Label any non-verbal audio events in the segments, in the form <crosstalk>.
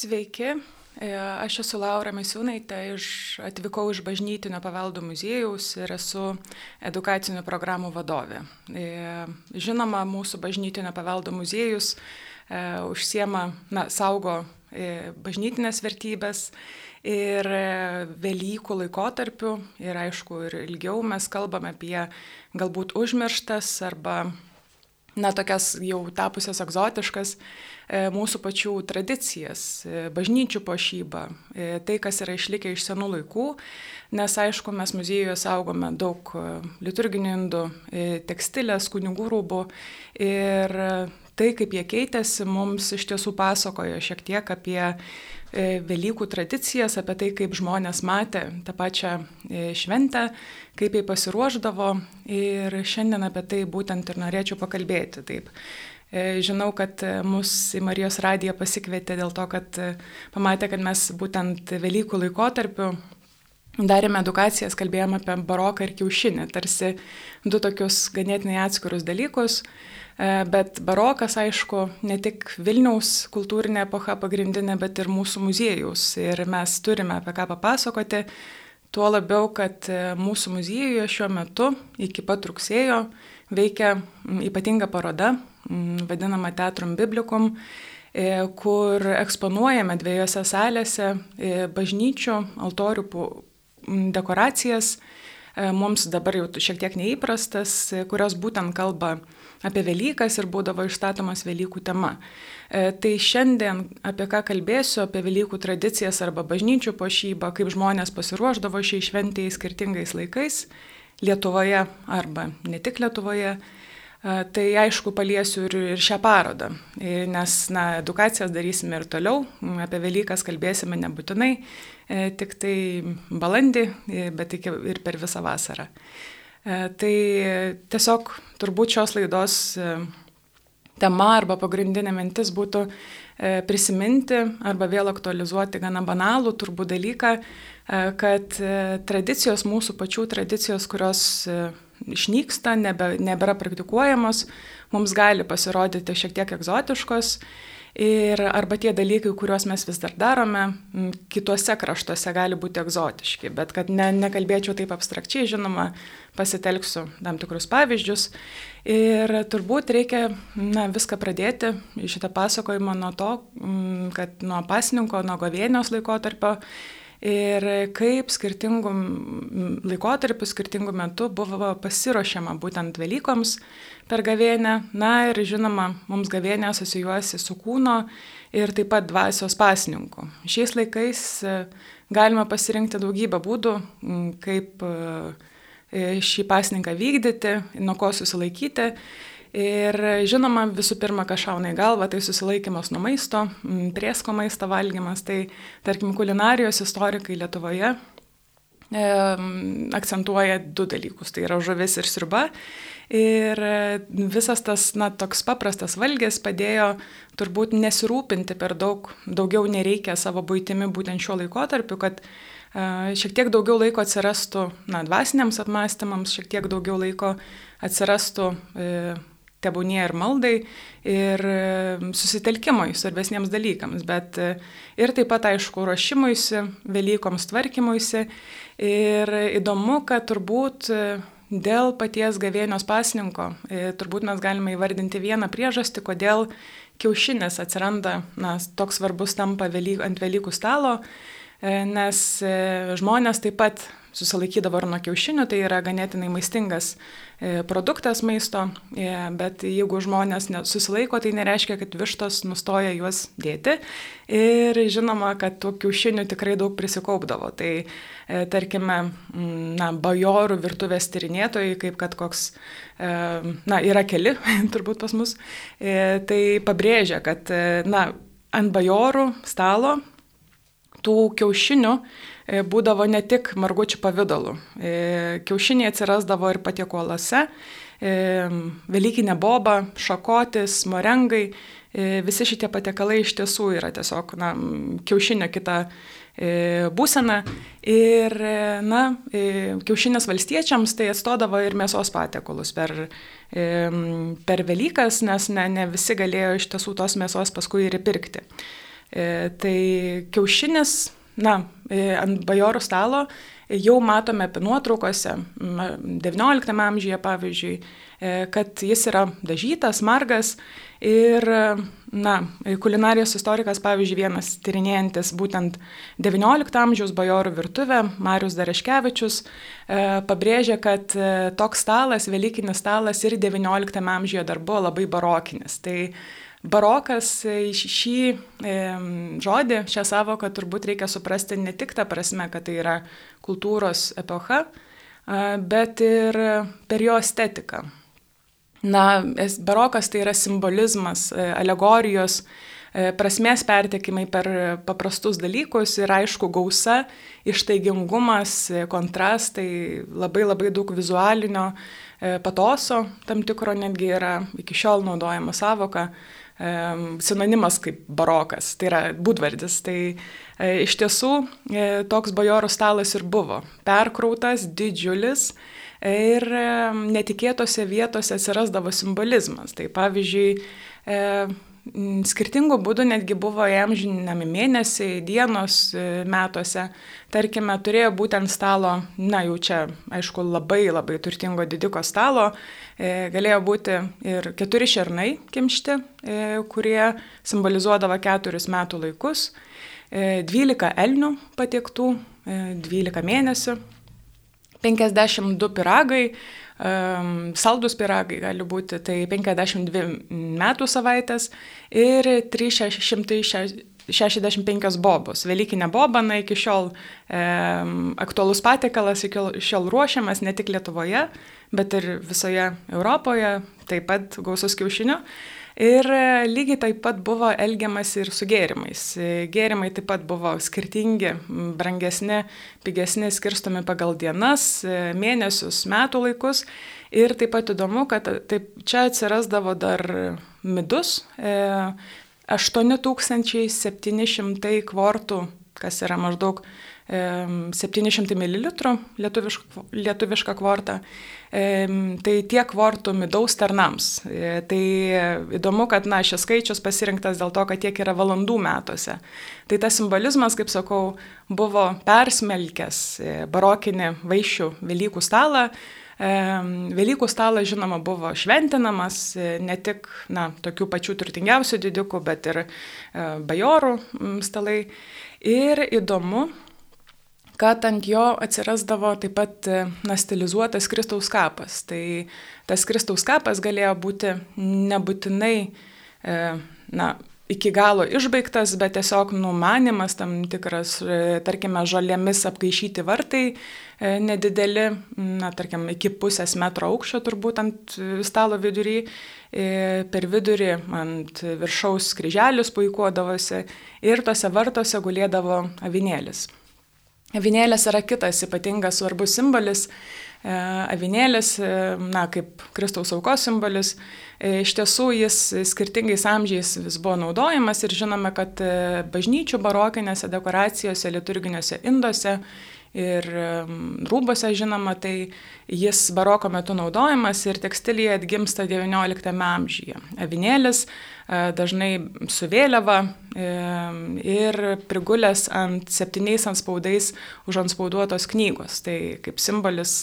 Sveiki, e, aš esu Laura Misiūnaitė, iš, atvykau iš bažnytinio paveldo muziejaus ir esu edukacinių programų vadovė. E, žinoma, mūsų bažnytinio paveldo muziejus e, užsiema, na, saugo bažnytinės vertybės Ir Velykų laikotarpiu ir aišku, ir ilgiau mes kalbame apie galbūt užmirštas arba, na, tokias jau tapusias egzotiškas e, mūsų pačių tradicijas, e, bažnyčių pošybą, tai, kas yra išlikę iš senų laikų, nes aišku, mes muziejuje saugome daug liturginių indų, tekstilės, kunigų rūbų ir tai, kaip jie keitėsi, mums iš tiesų pasakojo šiek tiek apie E, Velykų tradicijas, apie tai, kaip žmonės matė tą pačią e, šventę, kaip jie pasiruoždavo ir šiandien apie tai būtent ir norėčiau pakalbėti. Taip. E, žinau, kad mus į Marijos radiją pasikvietė dėl to, kad pamatė, kad mes būtent Velykų laikotarpiu darėme edukacijas, kalbėjome apie baroką ir kiaušinį, tarsi du tokius ganėtinai atskirus dalykus. E, bet barokas, aišku, ne tik Vilniaus kultūrinė epocha pagrindinė, bet ir mūsų muziejus. Ir mes turime apie ką papasakoti. Tuo labiau, kad e, mūsų muziejuje šiuo metu iki pat rugsėjo veikia ypatinga paroda, vadinama Teatrum Biblikum, e, kur eksponuojame dviejose salėse bažnyčių, altorių dekoracijas, mums dabar jau šiek tiek neįprastas, kurios būtent kalba apie Velykas ir būdavo išstatomas Velykų tema. E, tai šiandien apie ką kalbėsiu, apie Velykų tradicijas arba bažnyčių pošybą, kaip žmonės pasiruoždavo šiai šventėjai skirtingais laikais Lietuvoje arba ne tik Lietuvoje. E, tai aišku paliesiu ir, šią parodą, e, nes na, edukacijas darysime ir toliau, apie Velykas kalbėsime nebūtinai, tik tai balandį, bet ir per visą vasarą. E, tai tiesiog turbūt šios laidos e, tema arba pagrindinė mintis būtų e, prisiminti arba vėl aktualizuoti gana banalų turbūt dalyką, kad tradicijos, mūsų pačių tradicijos, kurios išnyksta, nebe, nebėra praktikuojamos, mums gali pasirodyti šiek tiek egzotiškos Ir arba tie dalykai, kuriuos mes vis dar darome, kituose kraštuose gali būti egzotiški, bet kad ne, nekalbėčiau taip abstrakčiai, žinoma, pasitelksiu tam tikrus pavyzdžius. Ir turbūt reikia na, viską pradėti šitą pasakojimą nuo to, kad nuo pasninko, nuo govienios laikotarpio ir kaip skirtingų laikotarpių, skirtingų metų buvo pasiruošiama būtent Velykoms per gavėnę. Na ir žinoma, mums gavėnė asocijuojasi su kūno ir taip pat dvasios pasninku. Šiais laikais e, galima pasirinkti daugybę būdų, kaip e, šį pasninką vykdyti, nuo ko susilaikyti. Ir žinoma, visų pirma, kas šauna į galvą, tai susilaikimas nuo maisto, priesko maisto valgymas. Tai, tarkim, kulinarijos istorikai Lietuvoje e, akcentuoja du dalykus - tai yra žuvis ir sriuba. Ir visas tas, na, toks paprastas valgys padėjo turbūt nesirūpinti per daug, daugiau nereikia savo būtimi būtent šiuo laikotarpiu, kad šiek tiek daugiau laiko atsirastų, na, dvasiniams apmąstymams, šiek tiek daugiau laiko atsirastų e, tebūnie ir maldai, ir e, susitelkimui svarbesniems dalykams, bet e, ir taip pat, aišku, ruošimuisi, Velykoms tvarkymuisi. Ir įdomu, kad turbūt e, dėl paties gavėnios pasninko, turbūt mes galime įvardinti vieną priežastį, kodėl kiaušinis atsiranda, na, toks svarbus tampa ant Velykų stalo, nes žmonės taip pat susilaikydavo ir nuo kiaušinių, tai yra ganėtinai maistingas e, produktas maisto, e, bet jeigu žmonės susilaiko, tai nereiškia, kad vištos nustoja juos dėti. Ir žinoma, kad tų kiaušinių tikrai daug prisikaupdavo. Tai e, tarkime, na, bajorų virtuvės tyrinėtojai, kaip kad koks, na, yra keli, <laughs> turbūt pas mus, tai pabrėžia, kad, na, ant bajorų stalo tų kiaušinių būdavo ne tik margučių pavydalu. E, kiaušiniai atsirasdavo ir patiekuolose, e, Velykinė boba, šakotis, morengai. Visi šitie patiekalai iš tiesų yra tiesiog na, kiaušinio kita būsena. Ir, na, kiaušinis valstiečiams tai atstodavo ir mėsos patiekalus per, per Velykas, nes ne, ne visi galėjo iš tiesų tos mėsos paskui ir įpirkti. Tai kiaušinis, na, ant bajorų stalo jau matome nuotraukose, XIX amžiuje pavyzdžiui, kad jis yra dažytas, margas ir Na, kulinarijos istorikas, pavyzdžiui, vienas tyrinėjantis būtent XIX amžiaus bajorų virtuvę, Marius Dareškevičius, e, pabrėžia, kad e, toks stalas, Velykinis stalas ir XIX amžiuje dar buvo labai barokinis. Tai barokas e, šį e, žodį, šią savoką turbūt reikia suprasti ne tik tą prasme, kad tai yra kultūros epocha, bet ir per jo estetiką. Na, barokas tai yra simbolizmas, e, alegorijos, prasmės pertekimai per paprastus dalykus ir aišku gausa, ištaigingumas, kontrastai, labai labai daug vizualinio patoso, tam tikro netgi yra iki šiol naudojama savoka, sinonimas kaip barokas, tai yra būdvardis. Tai iš tiesų toks bajorų stalas ir buvo. Perkrautas, didžiulis, ir netikėtose vietose atsirasdavo simbolizmas. Tai pavyzdžiui, e, skirtingų būdų netgi buvo įamžinami mėnesiai, dienos e, metuose. Tarkime, turėjo būtent stalo, na jau čia, aišku, labai labai turtingo didiko stalo, e, galėjo būti ir keturi šernai kimšti, kurie simbolizuodavo keturis metų laikus, dvylika elnių patiektų, dvylika mėnesių 52 piragai, saldus piragai gali būti, tai 52 metų savaitės ir 365 bobos. Velykinė boba, na, iki šiol um, aktualus patiekalas, iki šiol ruošiamas ne tik Lietuvoje, bet ir visoje Europoje, taip pat gausus kiaušinių. Ir e, lygiai taip pat buvo elgiamas ir su gėrimais. E, gėrimai taip pat buvo skirtingi, brangesni, pigesni, skirstomi pagal dienas, e, mėnesius, metų laikus. Ir taip pat įdomu, kad taip, čia atsirasdavo dar midus, 8700 kvortų, kas yra maždaug 700 ml lietuviška, lietuviška kvorta. Tai tiek kvortų midaus tarnams. E, tai įdomu, kad na, šis skaičius pasirinktas dėl to, kad tiek yra valandų metuose. Tai tas simbolizmas, kaip sakau, buvo persmelkęs e, barokinį vaišių Velykų stalą. Velykų stalas, žinoma, buvo šventinamas e, ne tik na, tokių pačių turtingiausių didikų, bet ir bajorų stalai. Ir įdomu, kad ant jo atsirasdavo taip pat e, na, stilizuotas Kristaus kapas. Tai tas Kristaus kapas galėjo būti nebūtinai e, na, iki galo išbaigtas, bet tiesiog numanimas tam tikras, e, tarkime, žalėmis apgaišyti vartai nedideli, na, tarkim, iki pusės metro aukščio turbūt ant stalo vidury, per vidurį ant viršaus kryželius puikuodavosi ir tose vartose gulėdavo avinėlis. Avinėlės yra kitas ypatingas svarbus simbolis. E, avinėlis, e, na, kaip Kristaus aukos simbolis, e, iš tiesų jis skirtingais amžiais vis buvo naudojamas ir žinome, kad bažnyčių barokinėse dekoracijose, liturginiuose induose ir rūbose žinoma, tai jis baroko metu naudojamas ir tekstilėje atgimsta XIX amžiuje. Avinėlis dažnai su vėliava ir prigulęs ant septyniais anspaudais užanspauduotos knygos. Tai kaip simbolis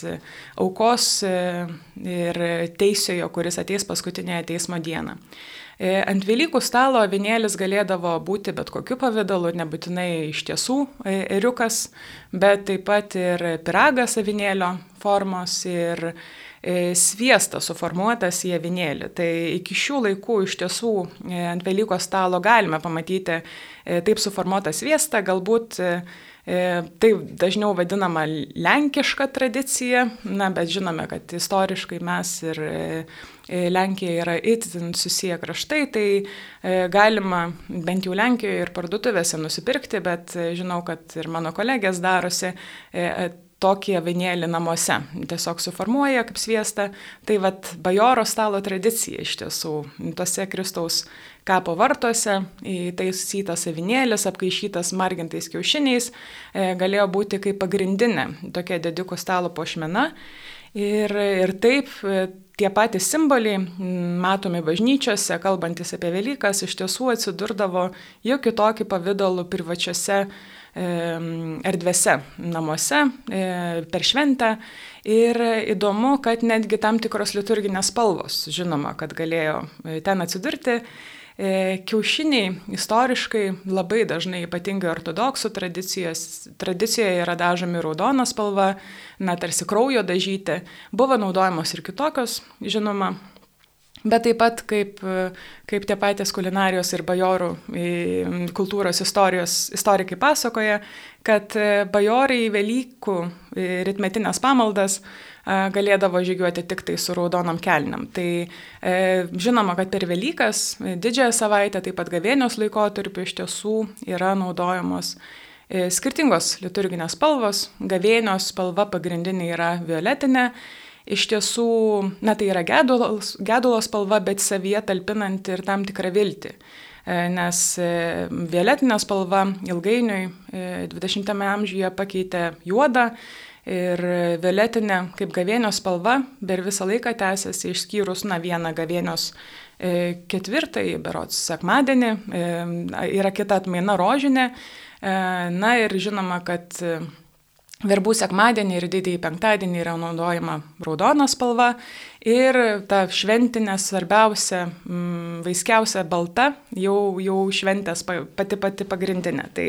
aukos ir teisiojo, kuris ateis paskutinėje teismo dieną. E, ant Velykų stalo avinėlis galėdavo būti bet kokiu pavydalu, nebūtinai iš tiesų e, eriukas, bet taip pat ir piragas avinėlio formos ir e, sviestas suformuotas į avinėlį. Tai iki šių laikų iš tiesų ant Velykų stalo galime pamatyti taip suformuotą sviestą, galbūt Tai dažniau vadinama lenkiška tradicija, na, bet žinome, kad istoriškai mes ir E, Lenkija yra itin susiję kraštai, tai e, galima bent jau Lenkijoje ir parduotuvėse nusipirkti, bet e, žinau, kad ir mano kolegės darosi tokį avinėlį namuose. Tiesiog suformuoja kaip sviestą. Tai vad bajoro stalo tradicija iš tiesų. Tose Kristaus kapo vartuose įtaisytas avinėlis, apkaišytas margintais kiaušiniais, galėjo būti kaip pagrindinė tokia didikų stalo pošmena. Ir, ir taip tie patys simboliai, matomi bažnyčiose, kalbantis apie Velykas, iš tiesų atsidurdavo jau kitokį pavydalų privačiose erdvėse, namuose, e, per šventę. Ir įdomu, kad netgi tam tikros liturginės spalvos, žinoma, kad galėjo e, ten atsidurti. E, kiaušiniai istoriškai labai dažnai, ypatingai ortodoksų tradicijoje yra dažomi raudona spalva, na tarsi kraujo dažyti. Buvo naudojamos ir kitokios, žinoma, Bet taip pat kaip, kaip tie patys kulinarijos ir bajorų kultūros istorijos istorikai pasakoja, kad bajorai į Velykų ritmetinės pamaldas galėdavo žygiuoti tik tai su raudonom kelniam. Tai e, žinoma, kad per Velykas, didžiąją savaitę, taip pat gavėnios laikotarpiu iš tiesų yra naudojamos e, skirtingos liturginės spalvos. Gavėnios spalva pagrindinė yra violetinė iš tiesų, na tai yra gedulos, gedulos spalva, bet savyje talpinanti ir tam tikrą viltį. E, nes e, violetinė spalva ilgainiui 20-ame e, amžiuje pakeitė juodą ir violetinė kaip gavėnios spalva per visą laiką tęsiasi išskyrus, na, vieną gavėnios ketvirtąjį, berots sekmadienį, yra kita atmaina rožinė. Na ir žinoma, kad Verbų sekmadienį ir didįjį penktadienį yra naudojama raudona spalva ir ta šventinė svarbiausia, mm, vaiskiausia balta jau, jau šventės pati pati pagrindinė. Tai,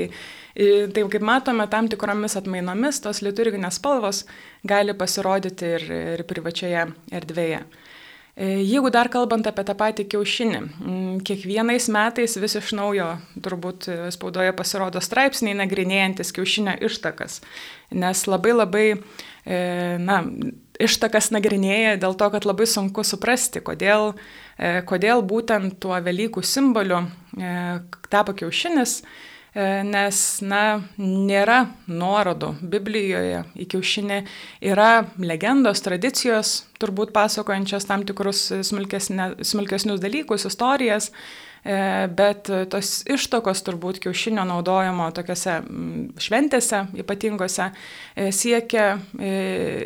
tai kaip matome, tam tikromis atmainomis tos liturginės spalvos gali pasirodyti ir, ir privačioje erdvėje. E, jeigu dar kalbant apie tą patį kiaušinį, kiekvienais metais vis iš naujo turbūt spaudoje pasirodo straipsniai nagrinėjantis kiaušinio ištakas, nes labai labai, e, na, ištakas nagrinėja dėl to, kad labai sunku suprasti, kodėl, e, kodėl būtent tuo Velykų simboliu tapo kiaušinis. E, nes, na, nėra nuorodų Biblijoje. Į kiaušinį, yra legendos, tradicijos, turbūt pasakojančios tam tikrus smulkesnius dalykus, istorijas, E, bet tos ištokos turbūt kiaušinio naudojimo tokiuose šventėse ypatingose e, siekia e,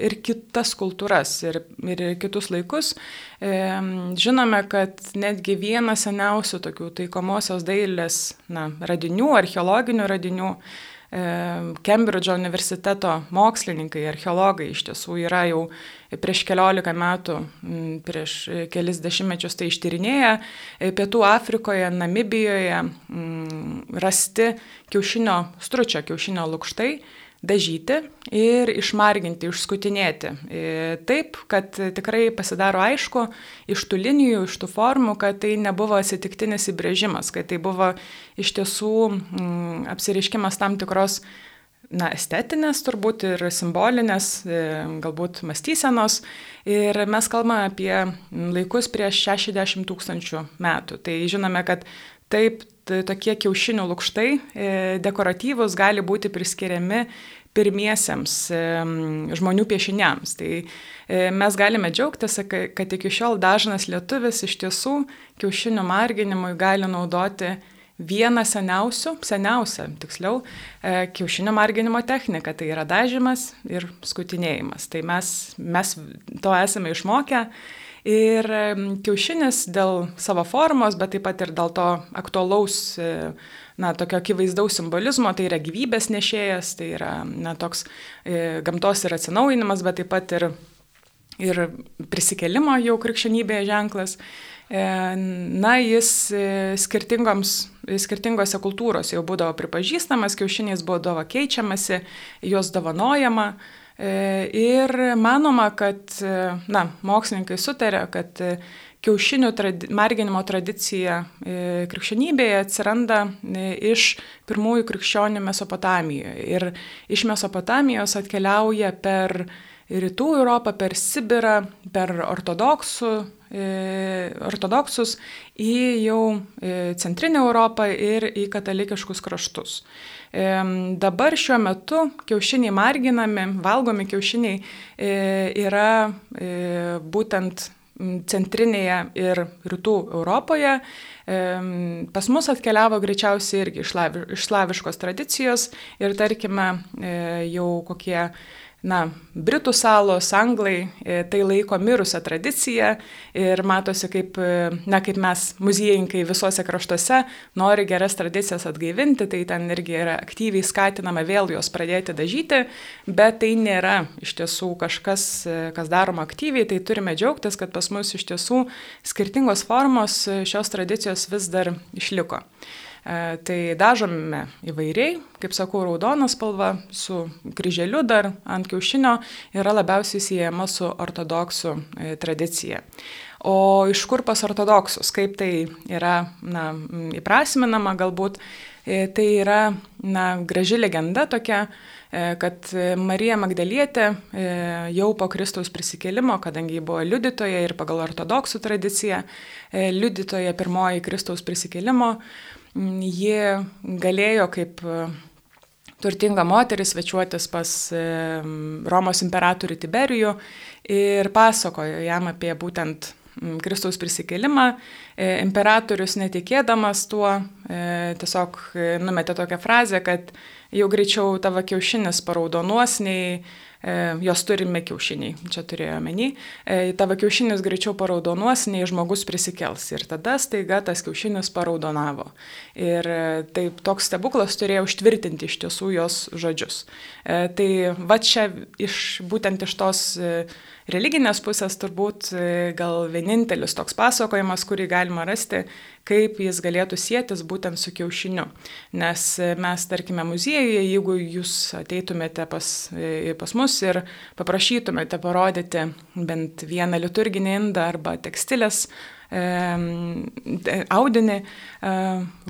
ir kitas kultūras, ir, ir kitus laikus. Žinome, kad netgi vienas seniausių tokių taikomosios dailės na, radinių, archeologinių radinių, Kembridžo universiteto mokslininkai, archeologai iš tiesų yra jau prieš keliolika metų, prieš kelis dešimtmečius tai ištyrinėję, e, Pietų Afrikoje, Namibijoje rasti kiaušinio stručio, kiaušinio lukštai dažyti ir išmarginti, išskutinėti. E, taip, kad tikrai pasidaro aišku iš tų linijų, iš tų formų, kad tai nebuvo atsitiktinis įbrėžimas, kad tai buvo iš tiesų mm, apsiriškimas tam tikros na, estetinės turbūt ir simbolinės, e, galbūt mąstysenos. Ir mes kalbame apie laikus prieš 60 tūkstančių metų. Tai žinome, kad taip tai tokie kiaušinių lukštai e, dekoratyvus gali būti priskiriami pirmiesiems žmonių piešiniams. Tai e, mes galime džiaugtis, kad iki šiol dažnas lietuvis iš tiesų kiaušinių marginimui gali naudoti vieną seniausių, seniausią, tiksliau, e, kiaušinio marginimo techniką, tai yra dažymas ir skutinėjimas. Tai mes, mes to esame išmokę Ir kiaušinis dėl savo formos, bet taip pat ir dėl to aktualaus, e, na, tokio akivaizdaus simbolizmo, tai yra gyvybės nešėjas, tai yra, na, toks e, gamtos ir atsinaujinimas, bet taip pat ir, ir prisikelimo jau krikščionybėje ženklas. E, na, jis skirtingose kultūrose jau būdavo pripažįstamas, kiaušiniais būdavo keičiamasi, juos dovanojama. E, ir manoma, kad, e, na, mokslininkai sutarė, kad e, kiaušinių tradi marginimo tradicija krikščionybėje atsiranda iš pirmųjų krikščionių Mesopotamijoje. Ir iš Mesopotamijos atkeliauja per rytų Europą, per Sibirą, per ortodoksų, ortodoksus į jau centrinę Europą ir į katalikiškus kraštus. Dabar šiuo metu kiaušiniai marginami, valgomi kiaušiniai e, yra e, būtent centrinėje ir rytų Europoje. Pas mus atkeliavo greičiausiai irgi iš slaviškos tradicijos ir tarkime e, jau kokie na, Britų salos, anglai e, tai laiko mirusią tradiciją ir matosi, kaip, e, na, kaip mes muziejininkai visuose kraštuose nori geras tradicijas atgaivinti, tai ten irgi yra aktyviai skatinama vėl jos pradėti dažyti, bet tai nėra iš tiesų kažkas, e, kas daroma aktyviai, tai turime džiaugtis, kad pas mus iš tiesų skirtingos formos šios tradicijos vis dar išliko. E, tai dažome įvairiai, kaip sakau, raudona spalva su kryželiu dar ant kiaušinio yra labiausiai siejama su ortodoksų e, tradicija. O iš kur pas ortodoksus, kaip tai yra na, įprasminama galbūt, e, tai yra na, graži legenda tokia, kad Marija Magdalietė jau po Kristaus prisikėlimo, kadangi ji buvo liudytoja ir pagal ortodoksų tradiciją, liudytoja pirmoji Kristaus prisikėlimo, ji galėjo kaip e, turtinga moteris svečiuotis pas e, Romos imperatorių Tiberijų ir pasakojo jam apie būtent Kristaus prisikelimą. E, imperatorius netikėdamas tuo tiesiog numetė tokią frazę, kad jau greičiau tavo kiaušinis paraudonuos nei jos turime kiaušiniai, čia turėjo menį, e, tavo kiaušinis greičiau paraudonuos, nei žmogus prisikels. Ir tada staiga tas kiaušinis paraudonavo. Ir e, taip toks stebuklas turėjo užtvirtinti iš tiesų jos žodžius. Tai va čia iš, būtent iš tos religinės pusės turbūt gal vienintelis toks pasakojimas, kurį galima rasti, kaip jis galėtų sėtis būtent su kiaušiniu. Nes mes, tarkime, muziejuje, jeigu jūs ateitumėte pas, pas mus ir paprašytumėte parodyti bent vieną liturginį indą arba tekstilės audinį,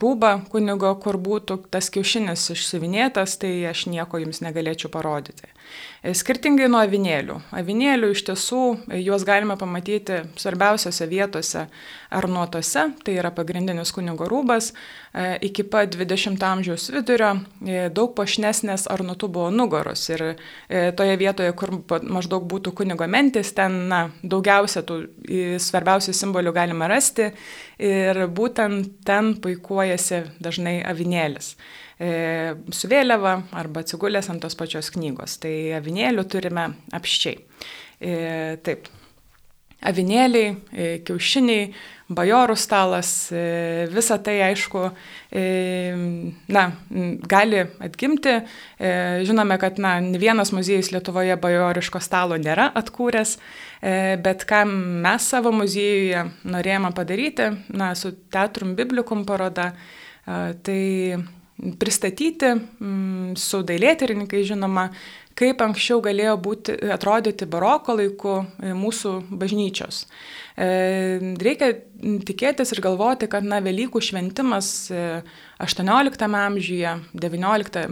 rūbą kunigo, kur būtų tas kiaušinis išsivinėtas, tai aš nieko jums negalėčiau parodyti. Skirtingai nuo avinėlių. Avinėlių iš tiesų juos galima pamatyti svarbiausiose vietose ar nuotose, tai yra pagrindinis kunigo rūbas, e, iki pat 20 amžiaus vidurio e, daug pašnesnės ar nuotų buvo nugaros ir e, toje vietoje, kur maždaug būtų kunigo mentis, ten na, daugiausia tų svarbiausių simbolių galima rasti ir būtent ten puikuojasi dažnai avinėlis. E, su vėliava arba atsigulęs ant tos pačios knygos. Tai avinėlių turime apščiai. E, taip. Avinėliai, e, kiaušiniai, bajorų stalas, visa tai aišku, na, gali atgimti. Žinome, kad na, ne vienas muziejus Lietuvoje bajoriško stalo nėra atkūręs, bet ką mes savo muziejuje norėjome padaryti, na, su Teatrum Biblikum paroda, tai pristatyti mm, su dailėtyrininkai, žinoma, kaip anksčiau galėjo būti, atrodyti baroko laiku e, mūsų bažnyčios. E, reikia tikėtis ir galvoti, kad na, Velykų šventimas 18 e, amžiuje, 19,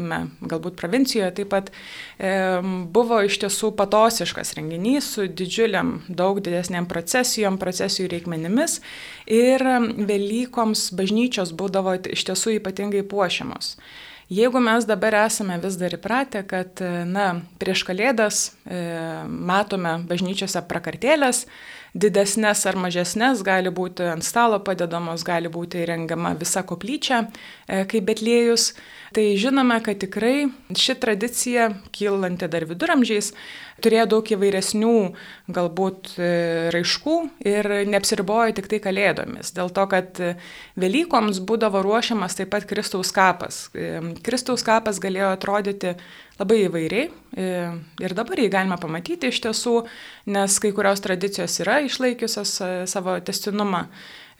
galbūt provincijoje taip pat buvo iš tiesų patosiškas renginys su didžiuliam, daug didesniam procesijom, procesijų reikmenimis ir Velykoms bažnyčios būdavo iš tiesų ypatingai puošiamos. Jeigu mes dabar esame vis dar įpratę, kad na, prieš kalėdas e, matome bažnyčiose prakartėlės, didesnės ar mažesnės, gali būti ant stalo padedamos, gali būti įrengiama visa koplyčia, e, kaip betlėjus, tai žinome, kad tikrai ši tradicija, kylanti dar viduramžiais, turėjo daug įvairesnių galbūt e, raiškų ir neapsiribojo tik tai kalėdomis. Dėl to, kad Velykoms būdavo ruošiamas taip pat Kristaus kapas. E, Kristaus kapas galėjo atrodyti labai įvairiai e, ir dabar jį galima pamatyti iš tiesų, nes kai kurios tradicijos yra išlaikiusios savo testinumą.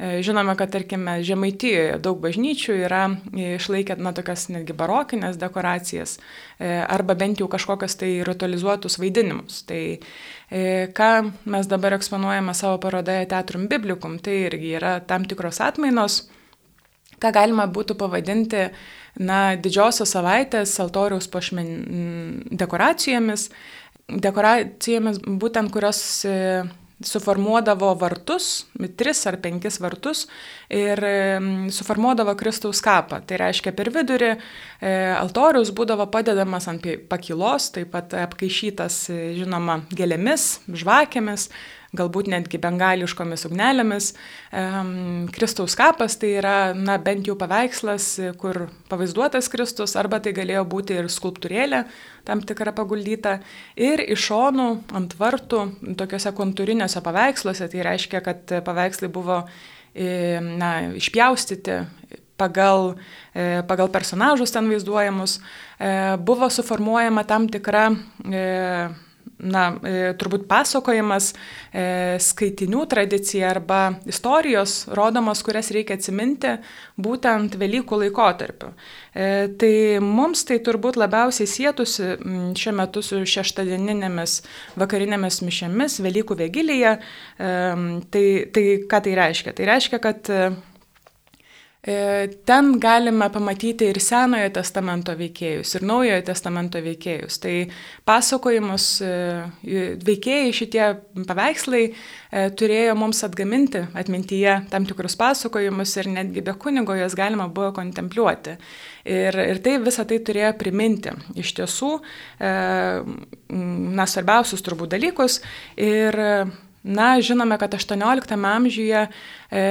E, žinome, kad tarkime Žemaitijoje daug bažnyčių yra išlaikę na, tokias netgi barokinės dekoracijas e, arba bent jau kažkokias tai ritualizuotus vaidinimus. Tai e, ką mes dabar eksponuojame savo parodoje Teatrum Biblikum, tai irgi yra tam tikros atmainos, ką galima būtų pavadinti na, didžiosios savaitės altoriaus pašmen dekoracijomis, dekoracijomis būtent kurios suformuodavo vartus, tris ar penkis vartus ir suformuodavo Kristaus kapą. Tai reiškia, per vidurį e, altorius būdavo padedamas ant pakilos, taip pat apkaišytas, e, žinoma, gėlėmis, žvakėmis, galbūt netgi bengališkomis ugnelėmis. Kristaus kapas tai yra, na, bent jau paveikslas, kur pavaizduotas Kristus, arba tai galėjo būti ir skulptūrėlė tam tikra paguldyta. Ir iš šonų ant vartų, tokiuose kontūriniuose paveiksluose, tai reiškia, kad paveikslai buvo na, išpjaustyti pagal, e, pagal personažus ten vaizduojamus, e, buvo suformuojama tam tikra e, na, turbūt pasakojimas, skaitinių tradicija arba istorijos rodomos, kurias reikia atsiminti būtent Velykų laikotarpiu. Tai mums tai turbūt labiausiai sėtusi šiuo metu su šeštadieninėmis vakarinėmis mišėmis, Velykų vėgilyje. Tai, tai ką tai reiškia? Tai reiškia, kad E, ten galime pamatyti ir Senojo testamento veikėjus, ir Naujojo testamento veikėjus. Tai pasakojimus e, veikėjai šitie paveikslai e, turėjo mums atgaminti atmintyje tam tikrus pasakojimus ir netgi be kunigo jas galima buvo kontempliuoti. Ir, ir tai visą tai turėjo priminti iš tiesų, na, svarbiausius turbūt dalykus. Ir, na, žinome, kad 18 amžiuje e,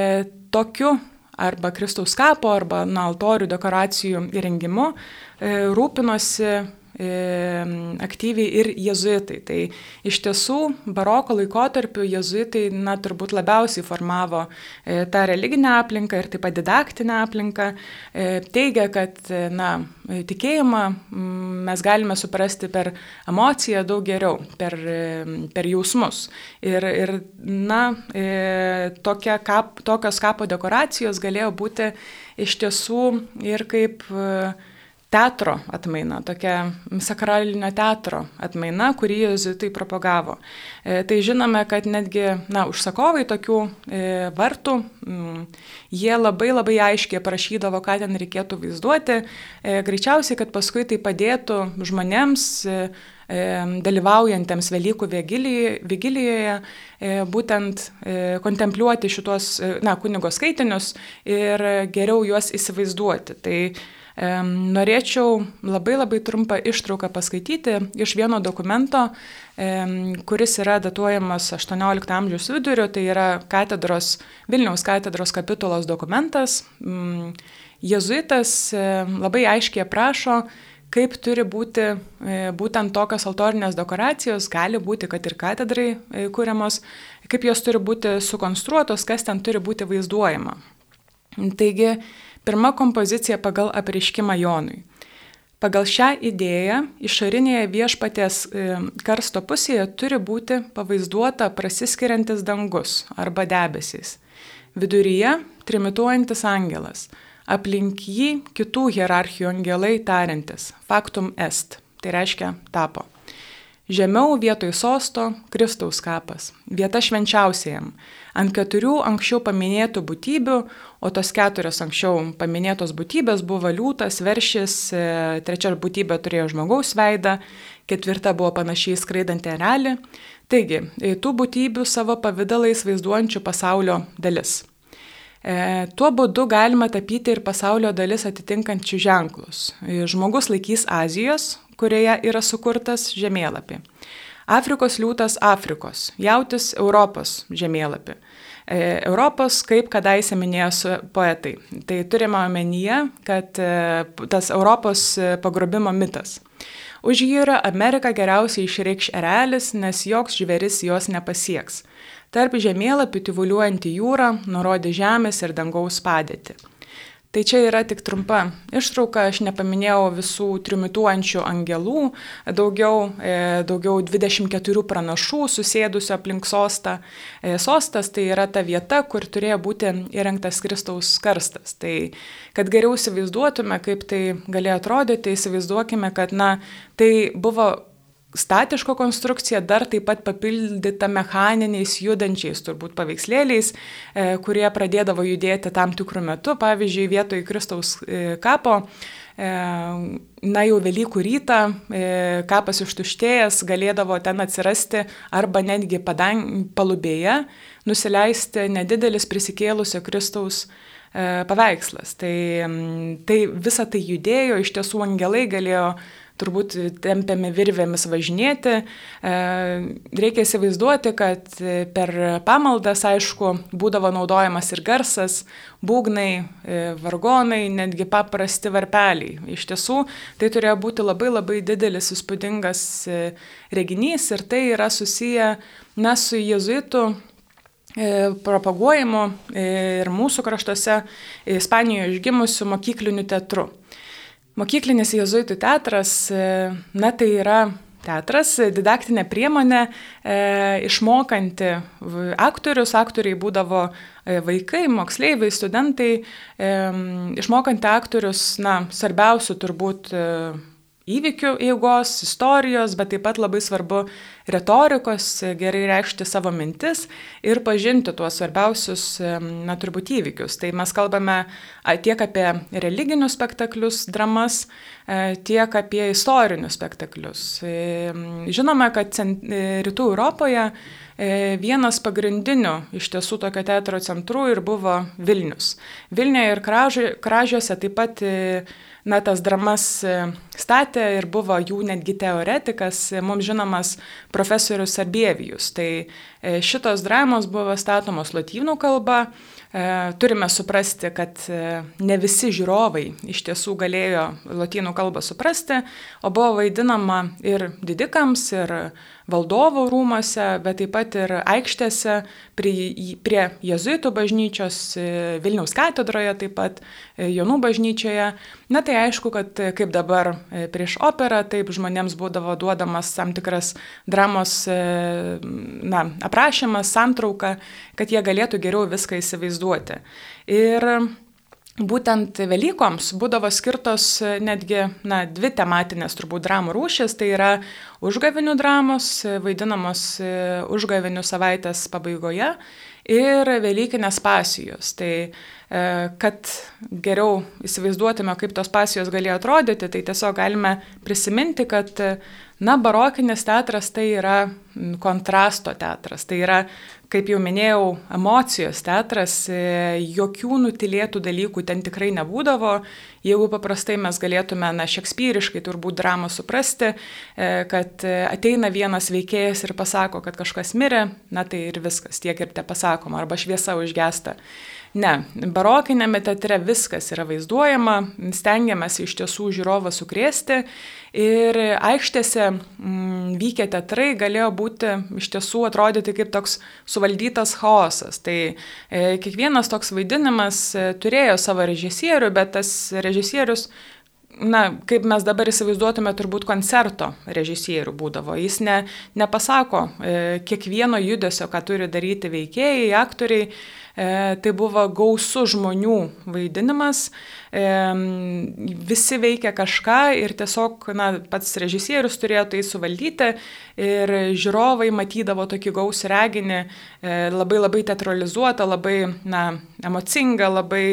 tokiu arba Kristaus kapo, arba na, altorių dekoracijų įrengimu e, rūpinosi aktyviai ir jezuitai. Tai iš tiesų baroko laikotarpiu jezuitai, na, turbūt labiausiai formavo e, tą religinę aplinką ir taip pat didaktinę aplinką. E, teigia, kad, e, na, tikėjimą mes galime suprasti per emociją daug geriau, per, per jausmus. Ir, ir na, tokia kap, tokios kapo dekoracijos galėjo būti iš tiesų ir kaip teatro atmaina, tokia sakralinio teatro atmaina, kurį jezuitai propagavo. E, tai žinome, kad netgi na, užsakovai tokių e, vartų, m, jie labai labai aiškiai aprašydavo, ką ten reikėtų vaizduoti, e, greičiausiai, kad paskui tai padėtų žmonėms e, e dalyvaujantiems Velykų vigilijoje, e, būtent kontempliuoti šitos, na, kunigo skaitinius ir geriau juos įsivaizduoti. Tai Norėčiau labai labai trumpą ištrauką paskaityti iš vieno dokumento, kuris yra datuojamas 18 amžiaus viduriu, tai yra katedros, Vilniaus katedros kapitulos dokumentas. Mm, Jėzuitas labai aiškiai aprašo, kaip turi būti e, būtent tokios altorinės dekoracijos, gali būti, kad ir katedrai e, kūriamos, kaip jos turi būti sukonstruotos, kas ten turi būti vaizduojama. Taigi, Pirma kompozicija pagal apriškimą Jonui. Pagal šią idėją išorinėje viešpatės e, karsto pusėje turi būti pavaizduota prasiskiriantis dangus arba debesys. Viduryje trimituojantis angelas, aplink jį kitų hierarchijų angelai tariantis factum est, tai reiškia tapo. Žemiau vietoj sosto Kristaus kapas, vieta švenčiausiajam, ant keturių anksčiau paminėtų būtybių, o tos keturios anksčiau paminėtos būtybės buvo liūtas, veršis, e, trečia būtybė turėjo žmogaus veidą, ketvirta buvo panašiai skraidanti erelį. Taigi, e, tų būtybių savo pavydalais vaizduojančių pasaulio dalis. E, tuo būdu galima tapyti ir pasaulio dalis atitinkančių ženklus. E, žmogus laikys Azijos, kurioje yra sukurtas žemėlapį. Afrikos liūtas Afrikos, jautis Europos žemėlapį. E, Europos, kaip kadaise minėjo poetai. Tai turime omenyje, kad e, tas Europos pagrobimo mitas. Už jį yra Amerika geriausiai išreikš erelis, nes joks žvėris jos nepasieks. Tarp žemėlapių tyvuliuojanti jūra nurodė žemės ir dangaus padėtį. Tai čia yra tik trumpa ištrauka, aš nepaminėjau visų trimituojančių angelų, daugiau, e, daugiau 24 pranašų susėdusių aplink sostą. E, sostas tai yra ta vieta, kur turėjo būti įrengtas Kristaus karstas. Tai kad geriau įsivaizduotume, kaip tai galėjo atrodyti, įsivaizduokime, kad na, tai buvo statiško konstrukcija dar taip pat papildyta mechaniniais judančiais turbūt paveikslėliais, e, kurie pradėdavo judėti tam tikrų metų. Pavyzdžiui, vietoj Kristaus e, kapo, e, na jau Velykų rytą kapas ištuštėjęs galėdavo ten atsirasti arba netgi padang, palubėje nusileisti nedidelis prisikėlusio Kristaus paveikslas. Tai, tai visa tai judėjo, iš tiesų angelai galėjo turbūt tempiami virvėmis važinėti. E, reikia įsivaizduoti, kad per pamaldas, aišku, būdavo naudojamas ir garsas, būgnai, e, vargonai, netgi paprasti varpeliai. Iš tiesų, tai turėjo būti labai labai didelis įspūdingas e, reginys ir tai yra susiję, na, su jezuitų propaguojimu ir mūsų kraštuose Ispanijoje išgimusiu mokykliniu teatru. Mokyklinis jezuitų teatras, e, na tai yra teatras, didaktinė priemonė e, išmokanti aktorius, aktoriai būdavo e, vaikai, moksleiviai, studentai, e, išmokanti aktorius, na, svarbiausių turbūt e, įvykių eigos, istorijos, bet taip pat labai svarbu retorikos, gerai reikšti savo mintis ir pažinti tuos svarbiausius, na, turbūt įvykius. Tai mes kalbame tiek apie religinius spektaklius, dramas, e, tiek apie istorinius spektaklius. E, žinome, kad rytų Europoje e, vienas pagrindinių iš tiesų tokio teatro centrų ir buvo Vilnius. Vilniuje ir Kražiuose taip pat na, tas dramas e, statė ir buvo jų netgi teoretikas, e, mums žinomas profesorius Sarbievijus. Tai e, šitos dramos buvo statomos lotynų kalba. Turime suprasti, kad ne visi žiūrovai iš tiesų galėjo lotynų kalbą suprasti, o buvo vaidinama ir didikams, ir valdovų rūmose, bet taip pat ir aikštėse prie, prie jezuitų bažnyčios, e, Vilniaus katedroje, taip pat e, Jonų bažnyčioje. Na tai aišku, kad e, kaip dabar prieš operą, taip žmonėms būdavo duodamas tam tikras dramos na, aprašymas, santrauka, kad jie galėtų geriau viską įsivaizduoti. Ir Būtent Velykoms būdavo skirtos e, netgi na, dvi tematinės turbūt dramų rūšės, tai yra užgavinių dramos, e, vaidinamos e, užgavinių savaitės pabaigoje ir Velykinės pasijos. Tai kad geriau įsivaizduotume, kaip tos pasijos galėjo atrodyti, tai tiesiog galime prisiminti, kad na, barokinis teatras tai yra kontrasto teatras, tai yra kaip jau minėjau, emocijos teatras, e, jokių nutilėtų dalykų ten tikrai nebūdavo. Jeigu paprastai mes galėtume, na, šekspyriškai turbūt dramą suprasti, e, kad ateina vienas veikėjas ir pasako, kad kažkas mirė, na tai ir viskas, tiek ir te pasakoma, arba šviesa užgesta. Ne, barokinėme teatre viskas yra vaizduojama, stengiamės iš tiesų žiūrovą sukrėsti ir aikštėse m, mm, vykę teatrai galėjo būti iš tiesų atrodyti kaip toks suvaldytas chaosas. Tai e, kiekvienas toks vaidinimas e, turėjo savo režisierių, bet tas režisierius na, kaip mes dabar įsivaizduotume, turbūt koncerto režisierių būdavo. Jis ne, nepasako e, kiekvieno judesio, ką turi daryti veikėjai, aktoriai. E, tai buvo gausų žmonių vaidinimas, e, visi veikia kažką ir tiesiog na, pats režisierius turėjo tai suvaldyti ir žiūrovai matydavo tokį gausų reginį, e, labai labai teatralizuotą, labai na, emocingą, labai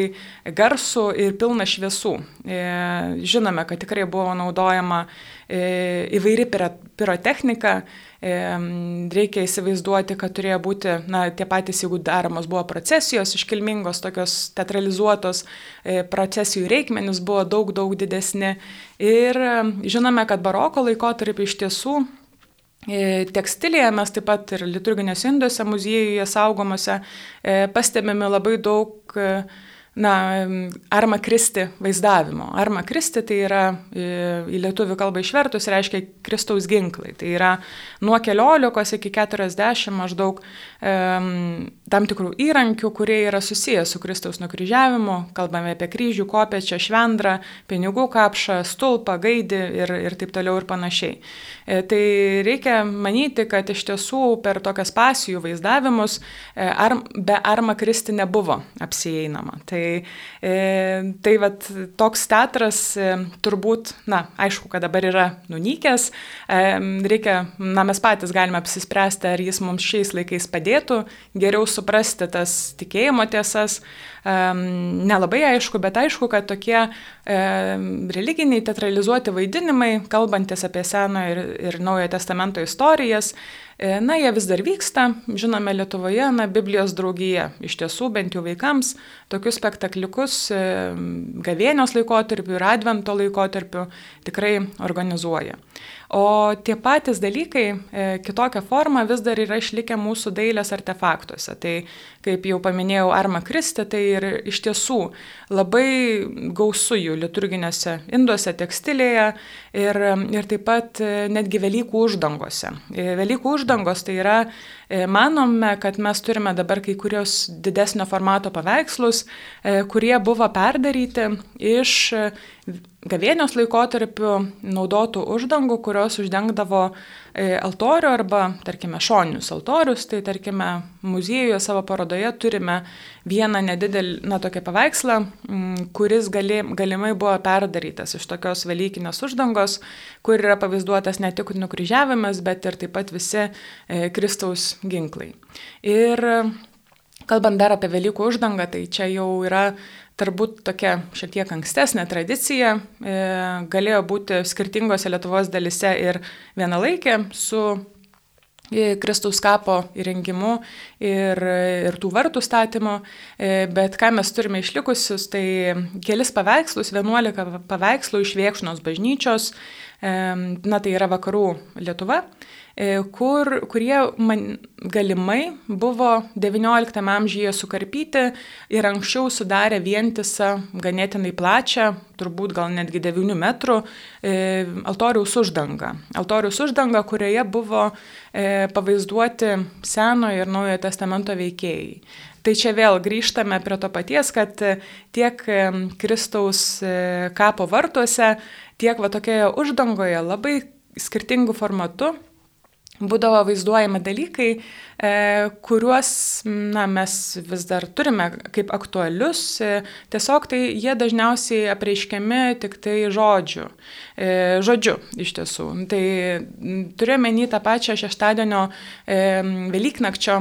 garsų ir pilną šviesų. E, žinome, kad tikrai buvo naudojama įvairi pirotechnika. E, reikia įsivaizduoti, kad turėjo būti, na, tie patys, jeigu daromos buvo procesijos iškilmingos, tokios teatralizuotos, e, procesijų reikmenys buvo daug, daug didesni. Ir žinome, kad baroko laikotarpį iš tiesų Tekstilėje mes taip pat ir liturginėse induose muziejuje saugomose pastebime labai daug na, arma kristi vaizdavimo. Arma kristi tai yra į lietuvių kalbą išvertus reiškia Kristaus ginklai. Tai yra nuo 14 iki 40 maždaug um, tam tikrų įrankių, kurie yra susijęs su Kristaus nukryžiavimu. Kalbame apie kryžių, kopečią, švendrą, pinigų kapšą, stulpą, gaidį ir, ir taip toliau ir panašiai. E, tai reikia manyti, kad iš tiesų per tokias pasijų vaizdavimus e, ar, be arma kristi nebuvo apsijeinama. Tai Tai, e, tai vat, toks teatras e, turbūt, na, aišku, kad dabar yra nunykęs, e, reikia, na, mes patys galime apsispręsti, ar jis mums šiais laikais padėtų geriau suprasti tas tikėjimo tiesas. Nelabai aišku, bet aišku, kad tokie religiniai teatralizuoti vaidinimai, kalbantis apie Seno ir, ir Naujojo testamento istorijas, Na, jie vis dar vyksta, žinome, Lietuvoje, na, Biblijos draugija iš tiesų, bent jau vaikams, tokius spektakliukus gavėnios laikotarpiu ir advento laikotarpiu tikrai organizuoja. O tie patys dalykai e, kitokią formą vis dar yra išlikę mūsų dailės artefaktuose. Tai, kaip jau paminėjau, Arma Kristi, tai ir iš tiesų labai gausu jų liturginėse induose, tekstilėje ir, ir taip pat e, netgi Velykų uždangose. E, Velykų uždangos tai yra, manome, kad mes turime dabar kai kurios didesnio formato paveikslus, kurie buvo perdaryti iš gavėnios laikotarpiu naudotų uždangų, kurios uždengdavo e, altorių arba, tarkime, šoninius altorius. Tai, tarkime, muziejuje savo parodoje turime vieną nedidelį, na, tokį paveikslą, kuris gali, galimai buvo perdarytas iš tokios Velykinės uždangos, kur yra pavaizduotas ne tik nukryžiavimas, bet ir taip pat visi e, Kristaus ginklai. Ir kalbant dar apie Velykų uždangą, tai čia jau yra turbūt tokia šiek tiek ankstesnė tradicija, e, galėjo būti skirtingose Lietuvos dalise ir vienalaikė su e, Kristaus kapo įrengimu ir, ir tų vartų statymu, e, bet ką mes turime išlikusius, tai kelis paveikslus, 11 paveikslų iš Viekšnos bažnyčios, na tai yra vakarų Lietuva, E, kur, kurie man, galimai buvo XIX amžiuje sukarpyti ir anksčiau sudarė vientisą, ganėtinai plačią, turbūt gal netgi 9 metrų e, altoriaus uždangą. Altoriaus uždangą, kurioje buvo e, pavaizduoti Senojo ir Naujojo testamento veikėjai. Tai čia vėl grįžtame prie to paties, kad tiek Kristaus kapo vartuose, tiek va tokioje uždangoje labai skirtingų formatų būdavo vaizduojami dalykai, e, kuriuos na, mes vis dar turime kaip aktualius, e, tiesiog tai jie dažniausiai apreiškiami tik tai žodžiu, e, žodžiu iš tiesų. Tai turėjome į tą pačią šeštadienio Velyknakčio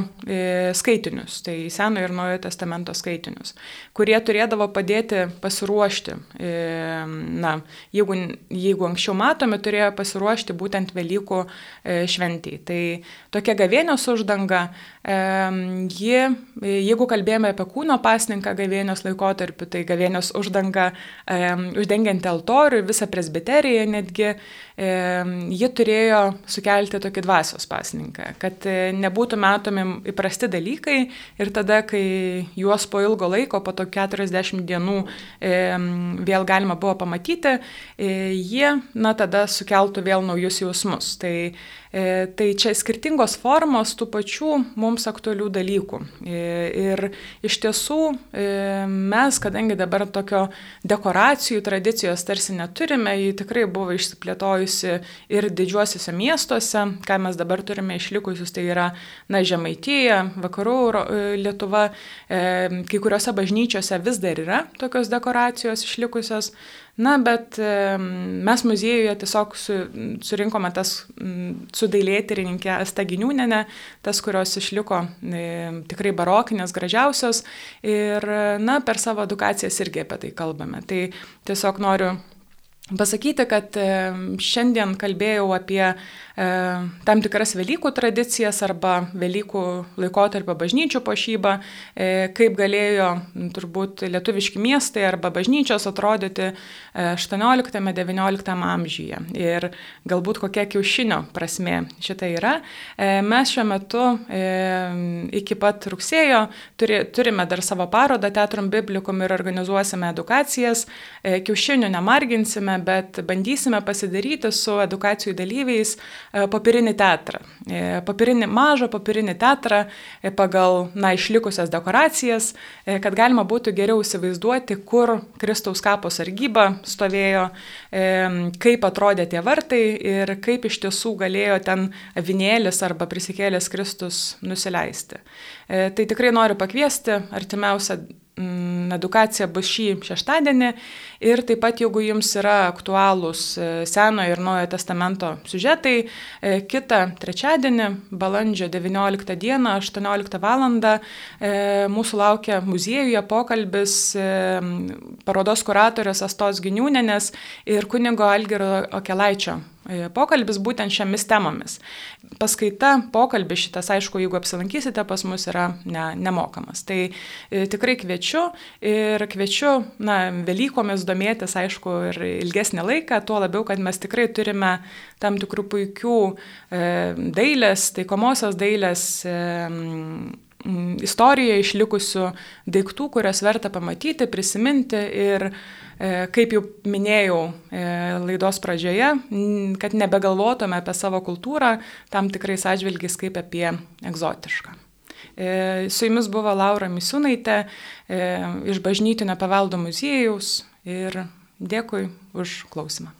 skaitinius, tai Senojo ir Naujojo testamento skaitinius, kurie turėdavo padėti pasiruošti. Na, jeigu, jeigu anksčiau matome, turėjo pasiruošti būtent Velykų šventį šventijai. Tai tokia gavėnios uždanga, ji, jeigu kalbėjome apie kūno pasninką gavėnios laikotarpiu, tai gavėnios uždanga uždengianti altorių visą presbiteriją netgi, ji turėjo sukelti tokį dvasios pasninką, kad e, nebūtų matomi įprasti dalykai ir tada, kai juos po ilgo laiko, po to 40 dienų vėl galima buvo pamatyti, e, jie, na, tada sukeltų vėl naujus jausmus. Tai E, tai čia skirtingos formos tų pačių mums aktualių dalykų. Ir iš tiesų mes, kadangi dabar tokio dekoracijų tradicijos tarsi neturime, ji tikrai buvo išsiplėtojusi ir didžiuosiuose miestuose, ką mes dabar turime išlikusius, tai yra, na, Žemaityje, Vakarų Lietuva, kai kuriuose bažnyčiose vis dar yra tokios dekoracijos išlikusios. Na, bet mes muziejuje tiesiog su, surinkome tas su dailėtyrininkė Astaginiūnenė, tas, kurios išliko tikrai barokinės, gražiausios ir, na, per savo edukacijas irgi apie tai kalbame. Tai tiesiog noriu pasakyti, kad šiandien kalbėjau apie E, tam tikras Velykų tradicijas arba Velykų laikotarpio bažnyčių pošybą, e, kaip galėjo turbūt lietuviški miestai arba bažnyčios atrodyti 18-19 e, amžiuje. Ir galbūt kokia kiaušinio prasme šitą yra. Mes šiuo metu iki pat rugsėjo turime dar savo parodą Teatrum Biblikum ir organizuosime edukacijas. Kiaušinių nemarginsime, bet bandysime pasidaryti su edukacijų dalyviais E, papirinį teatrą. E, papirinį, mažą papirinį teatrą e, pagal, na, išlikusias dekoracijas, kad galima būtų geriau įsivaizduoti, kur Kristaus kapo sargyba stovėjo, kaip atrodė tie vartai ir kaip iš tiesų galėjo ten avinėlis arba prisikėlęs Kristus nusileisti. Tai tikrai noriu pakviesti artimiausią Mm, edukacija bus šį šeštadienį ir taip pat, jeigu jums yra aktualūs e, Senojo ir Naujojo testamento siužetai, e, kitą trečiadienį, balandžio 19 dieną, 18 val. E, mūsų laukia muziejuje pokalbis parodos kuratorės Astos Giniūnenės ir kunigo Algero Okelaičio e, pokalbis būtent šiomis temomis. Paskaita, pokalbis šitas, aišku, jeigu apsilankysite pas mus, yra ne, nemokamas. Tai e, tikrai kviečiu ir kviečiu, na, Velykomis domėtis, aišku, ir ilgesnį laiką, tuo labiau, kad mes tikrai turime tam tikrų puikių e, dailės, taikomosios dailės. E, istorijoje išlikusių daiktų, kurias verta pamatyti, prisiminti ir E, kaip jau minėjau e, laidos pradžioje, kad nebegalvotume apie savo kultūrą tam tikrais atžvilgiais kaip apie egzotišką. E, su jumis buvo Laura Misiūnaitė iš Bažnytinio paveldo muziejaus ir dėkui už klausimą.